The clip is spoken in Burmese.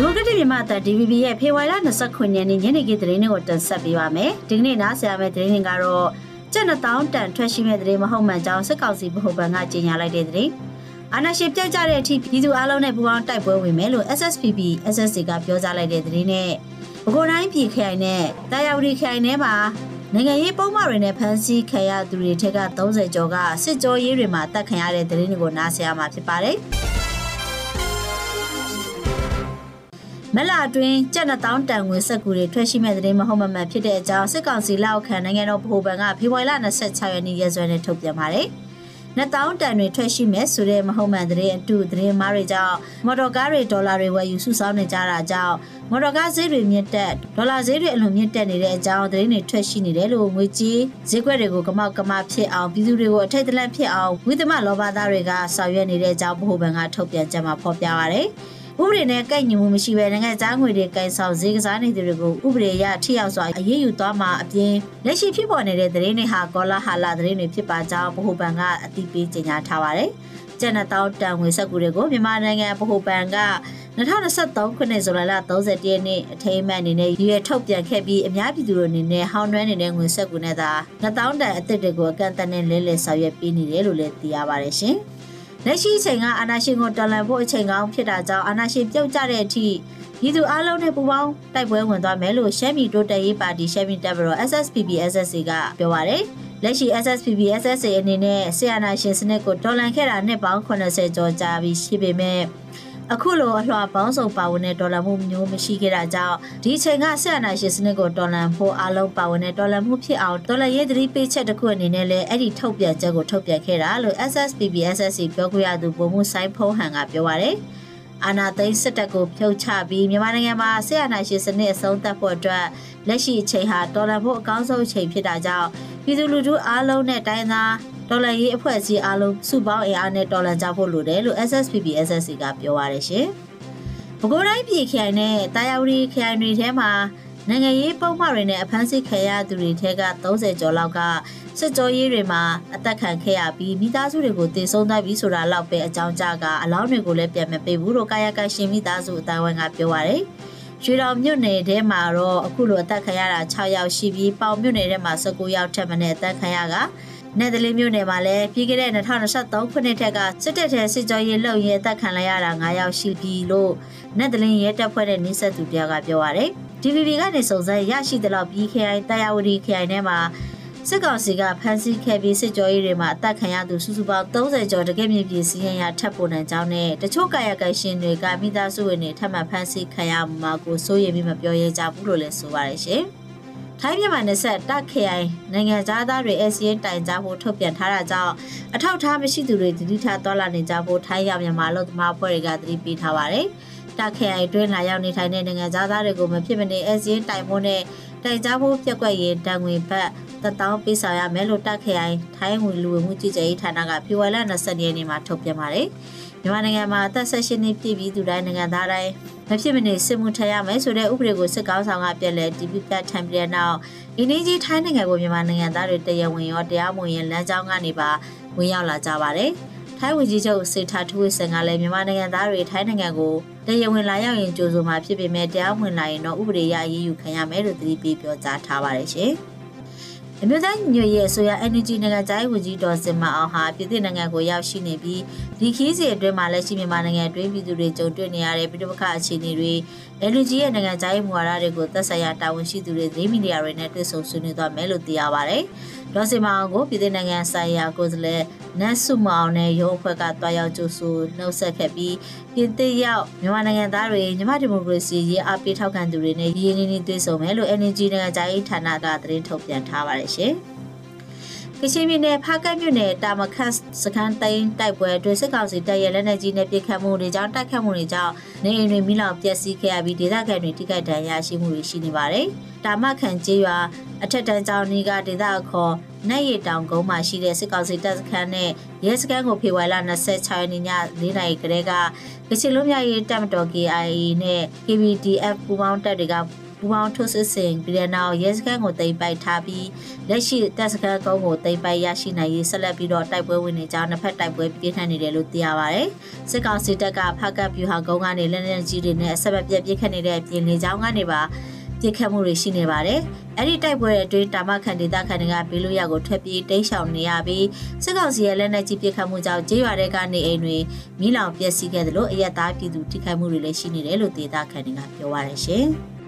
ဒီမိုကရက်တစ်မြန်မာတပ် DVB ရဲ့ဖေဖော်ဝါရီလ29ရက်နေ့ညနေခင်းသတင်းတွေကိုတင်ဆက်ပေးပါမယ်။ဒီကနေ့နားဆင်ရမယ့်သတင်းတွေကတော့ကျပ်1000တန်ထွက်ရှိမဲ့သတင်းမဟုတ်မှန်ကြောင်းစစ်ကောင်စီဗဟိုဘဏ်ကကြေညာလိုက်တဲ့သတင်း။အာဏာရှင်ပြတ်ကျတဲ့အထိပြည်သူအလုံးနဲ့ပူးပေါင်းတိုက်ပွဲဝင်မယ်လို့ SSPP SSC ကပြောကြားလိုက်တဲ့သတင်းနဲ့ပဲခူးတိုင်းပြည်ခိုင်နဲ့တာယာဝတီခိုင်ထဲမှာနိုင်ငံရေးပုံမှန်တွေနဲ့ဖမ်းဆီးခံရသူတွေထက်က30ကျော်ကစစ်ကြောရေးတွေမှာတပ်ခံရတဲ့သတင်းတွေကိုနားဆင်ရမှာဖြစ်ပါတယ်။ မက်လာအတွင်းကျပ်1000တန်ငွေစက်ကူတွေထွက်ရှိမဲ့တဲ့မဟုတ်မမှန်ဖြစ်တဲ့အကြောင်းစစ်ကောင်စီလက်အောက်ခံနိုင်ငံတော်ဗဟိုဘဏ်ကဖေဖော်ဝါရီလ26ရက်နေ့ရက်စွဲနဲ့ထုတ်ပြန်ပါတယ်။2000တန်တွေထွက်ရှိမဲ့ဆိုတဲ့မဟုတ်မှန်တဲ့အတူသတင်းမားတွေကြောင့်မော်တော်ကားတွေဒေါ်လာတွေဝယ်ယူစုဆောင်းနေကြတာကြောင့်မော်တော်ကားဈေးတွေမြင့်တက်ဒေါ်လာဈေးတွေအလွန်မြင့်တက်နေတဲ့အကြောင်းသတင်းတွေထွက်ရှိနေတယ်လို့ငွေကြေးဈေးကွက်တွေကိုကမောက်ကမဖြစ်အောင်ပြည်သူတွေကိုအထိတ်တလန့်ဖြစ်အောင်ဝိသမလောဘသားတွေကဆောင်ရွက်နေတဲ့အကြောင်းဗဟိုဘဏ်ကထုတ်ပြန်ချက်မှာဖော်ပြပါရတယ်။ ဥပဒေနဲ့ကိုက်ညီမှုမရှိဘဲနိုင်ငံသားငွေတွေကင်ဆောင်ဈေးကစားနေသူတွေကိုဥပဒေအရထိရောက်စွာအရေးယူသွားမှာအပြင်လက်ရှိဖြစ်ပေါ်နေတဲ့သတင်းတွေဟာကောလာဟာလာသတင်းတွေဖြစ်ပါကြောင်းဗဟိုဘဏ်ကအသိပေးကြေညာထားပါတယ်။ကျန်တဲ့တောင်းတန်ငွေဆက်ကူတွေကိုမြန်မာနိုင်ငံဗဟိုဘဏ်က2023ခုနှစ်ဇူလိုင်လ30ရက်နေ့အထိမ်းအမှတ်အနေနဲ့ရွေထုတ်ပြန်ခဲ့ပြီးအများပြည်သူတို့အနေနဲ့ဟောင်းနှွမ်းနေတဲ့ငွေဆက်ကူနဲ့သာ2000တန်အသစ်တွေကိုအကန့်အသတ်နဲ့လဲလှယ်ဆောင်ရွက်ပေးနေတယ်လို့လည်းသိရပါတယ်ရှင်။ လက်ရှိအချိန်ကအာဏာရှင်ကိုတော်လှန်ဖို့အချိန်ကောင်းဖြစ်တာကြောင့်အာဏာရှင်ပြုတ်ကျတဲ့အထိပြည်သူအလုံးနဲ့ပူးပေါင်းတိုက်ပွဲဝင်သွားမယ်လို့ရှမ်းပြည်တိုးတက်ရေးပါတီရှမ်းပြည်တပ်မတော် SSPP SSC ကပြောပါတယ်လက်ရှိ SSPP SSA အနေနဲ့ဆီယနာရှင်စနစ်ကိုတော်လှန်ခဲ့တာနှစ်ပေါင်း80ကျော်ကြာပြီရှိပေမဲ့ အခုလိုအလှော်ပေါင်းစုံပါဝင်တဲ့ဒေါ်လာမှုမျိုးမရှိခဲ့တာကြောင့်ဒီအချိန်ကဆက်အနာရှင်စနစ်ကိုဒေါ်လာဖို့အလုံးပါဝင်တဲ့ဒေါ်လာမှုဖြစ်အောင်ဒေါ်လာရေးသတိပေးချက်တစ်ခုအနေနဲ့လည်းအဲ့ဒီထုတ်ပြန်ချက်ကိုထုတ်ပြန်ခဲ့တာလို့ SSPB SSC ပြောခွင့်ရသူဗိုလ်မှူးဆိုင်ဖုံးဟန်ကပြောပါရယ်အာနာသိန်းစစ်တပ်ကိုဖြုတ်ချပြီးမြန်မာနိုင်ငံမှာဆရာနာရှင်စနစ်အဆုံးသတ်ဖို့အတွက်လက်ရှိအချိန်ဟာတော်လှန်ဖို့အကောင်းဆုံးအချိန်ဖြစ်တာကြောင့်ပြည်သူလူထုအားလုံးနဲ့တိုင်းသား တော်လှန်ရေးအဖွဲ့အစည်းအားလုံးစုပေါင်းအင်အားနဲ့တော်လှန်ကြဖို့လိုတယ်လို့ SSPP SSC ကပြောပါရရှင်။ပဲခူးတိုင်းပြည်ခိုင်နဲ့တာယာဝတီခိုင်တွေထဲမှာနိုင်ငံရေးပုံမှန်တွေနဲ့အဖမ်းဆီးခံရသူတွေထဲက30ကျော်လောက်ကစစ်ကြောရေးတွေမှာအသက်ခံခဲ့ရပြီးမိသားစုတွေကိုတည်ဆုံသွားပြီးဆိုတာလောက်ပဲအကြောင်းကြားကအလောင်းတွေကိုလည်းပြန်မပေးဘူးလို့ကာယကရှင်မိသားစုအတိုင်းဝန်ကပြောပါရယ်ရွှေတော်မြို့နယ်ထဲမှာတော့အခုလိုအသက်ခံရတာ6ယောက်ရှိပြီးပေါင်မြို့နယ်ထဲမှာ19ယောက်ထက်မနည်းအသက်ခံရက နယ်ဒလီမြို့နယ်မှာလည်းပြီးခဲ့တဲ့2023ခုနှစ်ထက်ကစစ်တပ်ထဲစစ်ကြောရေးလှုပ်ရဲအသက်ခံလိုက်ရတာ9ယောက်ရှိပြီလို့နယ်ဒလီရဲတပ်ဖွဲ့တဲ့နှိစက်သူတယောက်ကပြောပါရယ် DVB ကနေစုံစမ်းရရှိတဲ့လောက်ပြီး KI တာယာဝတီ KI ထဲမှာစစ်ကောင်စီကဖမ်းဆီးခဲ့ပြီးစစ်ကြောရေးတွေမှာအသက်ခံရသူစုစုပေါင်း30ကျော်တကယ့်မြေပြည်စီးရင်ရထပ်ပေါ်နိုင်ကြောင်းနဲ့တချို့ကာယကံရှင်တွေကမိသားစုဝင်တွေထပ်မံဖမ်းဆီးခံရမှာကိုစိုးရိမ်ပြီးမပြောရဲကြဘူးလို့လည်းဆိုပါတယ်ရှင်။ ထိုင်းမြန်မာနယ်စပ်တက်ခရိုင်နိုင်ငံသားသားတွေ ASEAN တိုင်ကြားဖို့ထုတ်ပြန်ထားတာကြောင့်အထောက်အထားမရှိသူတွေတတိထားသွားလာနေကြဖို့ထိုင်းရမြန်မာလို့သမားဖွဲ့တွေကသတိပေးထားပါတယ်။တက်ခရိုင်အတွင်းလာရောက်နေထိုင်တဲ့နိုင်ငံသားသားတွေကိုမဖြစ်မနေ ASEAN တိုင်ဖို့နဲ့တိုင်ကြားဖို့ပြက်ကွက်ရင်တန်ငွေဘတ်တတောင်းပေးဆောင်ရမယ်လို့တက်ခရိုင်ထိုင်းဝင်လူဝင်မှုကြီးကြပ်ရေးဌာနကဖေဖော်ဝါရီလ20ရက်နေ့မှာထုတ်ပြန်ပါတယ်။ မြန်မာနိုင်ငံမှာအသက်16နှစ်ပြည့်ပြီးသူတိုင်းနိုင်ငံသားတိုင်းမဖြစ်မနေစစ်မှုထမ်းရမယ်ဆိုတဲ့ဥပဒေကိုစစ်ကောင်းဆောင်ကပြက်လဲတီဗီပြတ်ထံပြတဲ့နောက်အင်းကြီးထိုင်းနိုင်ငံကိုမြန်မာနိုင်ငံသားတွေတရားဝင်ရောတရားမဝင်ရင်လမ်းကြောင်းကနေပါဝင်ရောက်လာကြပါတယ်။ထိုင်းဝန်ကြီးချုပ်စေထာထူဝစ်ဆန်ကလည်းမြန်မာနိုင်ငံသားတွေထိုင်းနိုင်ငံကိုတရားဝင်လာရောက်ရင်ကြိုးဆိုမှာဖြစ်ပေမဲ့တရားဝင်လာရင်တော့ဥပဒေအရအရေးယူခံရမယ်လို့သတိပေးပြောကြားထားပါတယ်ရှင်။ အမျိုးသားညွရဲ့အစိုးရ energy နိုင်ငံသားဝန်ကြီးဒေါ်စင်မအောင်ဟာပြည်သစ်နိုင်ငံကိုရောက်ရှိနေပြီးဒီခီးစဉ်အတွင်းမှာလက်ရှိမြန်မာနိုင်ငံအတွင်းပြည်သူတွေကြုံတွေ့နေရတဲ့ပြည်ပခအခြေအနေတွေ energy ရဲ့နိုင်ငံသားရေးမူဝါဒတွေကိုသက်ဆိုင်ရာတာဝန်ရှိသူတွေသတင်းမီဒီယာတွေနဲ့တွေ့ဆုံဆွေးနွေးသွားမယ်လို့သိရပါတယ်။ ဒေါ်စင်မအောင်ကိုပြည်သစ်နိုင်ငံဆိုင်ရာကိုယ်စားလှယ်နတ်စုမောင်နဲ့ရုံးအဖွဲ့ကတွားရောက်ကြိုဆိုနှုတ်ဆက်ခဲ့ပြီးပြည်သစ်ရောက်မြန်မာနိုင်ငံသားတွေမြန်မာဒီမိုကရေစီရေးအားပေးထောက်ခံသူတွေနဲ့ရင်းနှီးနှီးတွေ့ဆုံမယ်လို့ energy နိုင်ငံသားရေးဌာနကသတင်းထုတ်ပြန်ထားပါတယ်ရှင်။ ကချင်ပြည်နယ်ဖားကတ်မြို့နယ်တာမခတ်စခန်းတိုင်းတိုက်ပွဲအတွင်းစစ်ကောင်စီတပ်ရဲ့လက်နက်ကြီးနဲ့ပစ်ခတ်မှုတွေကြောင့်တိုက်ခတ်မှုတွေကြောင့်နေအိမ်တွေမိလောက်ပျက်စီးခဲ့ရပြီးဒေသခံတွေထိခိုက်ဒဏ်ရာရှိမှုတွေရှိနေပါတယ်။တာမခန်ကျေးရွာအထက်တန်းကျောင်းနီးကဒေသအခေါ်နက်ရည်တောင်ကုန်းမှာရှိတဲ့စစ်ကောင်စီတပ်စခန်းနဲ့ရဲစခန်းကိုဖေဖော်ဝါရီလ26ရက်နေ့ည4နာရီကလေးကကချင်လူမျိုးရေးတပ်မတော် KIA နဲ့ KBDF ပူးပေါင်းတပ်တွေက ပူပေါင်းထိုးစစ်ဆင်ပြီးတဲ့နောက်ရဲစခန်းကိုတိမ့်ပိုက်ထားပြီးလက်ရှိတပ်စခန်းကုန်းကိုတိမ့်ပိုက်ရရှိနိုင်ရေးဆက်လက်ပြီးတော့တိုက်ပွဲဝင်နေကြောင်းနှစ်ဖက်တိုက်ပွဲပြင်းထန်နေတယ်လို့သိရပါတယ်။စစ်ကောင်စီတပ်ကဖကတ်ပြူဟာကုန်းကနေလက်နက်ကြီးတွေနဲ့အဆက်အပြတ်ပြစ်ခတ်နေတဲ့ပြင်လေကြောင်းကနေပါပြစ်ခတ်မှုတွေရှိနေပါတယ်။အဲ့ဒီတိုက်ပွဲအတွင်းတာမခန်ဒေသခံတွေကဘေးလွရာကိုထွက်ပြေးတိမ်းရှောင်နေရပြီးစစ်ကောင်စီရဲ့လက်နက်ကြီးပစ်ခတ်မှုကြောင့်ကျေးရွာတွေကနေအိမ်တွေမိလောင်ပျက်စီးခဲ့သလိုအရက်သားပြည်သူထိခိုက်မှုတွေလည်းရှိနေတယ်လို့ဒေသခံတွေကပြောပါရရှင်။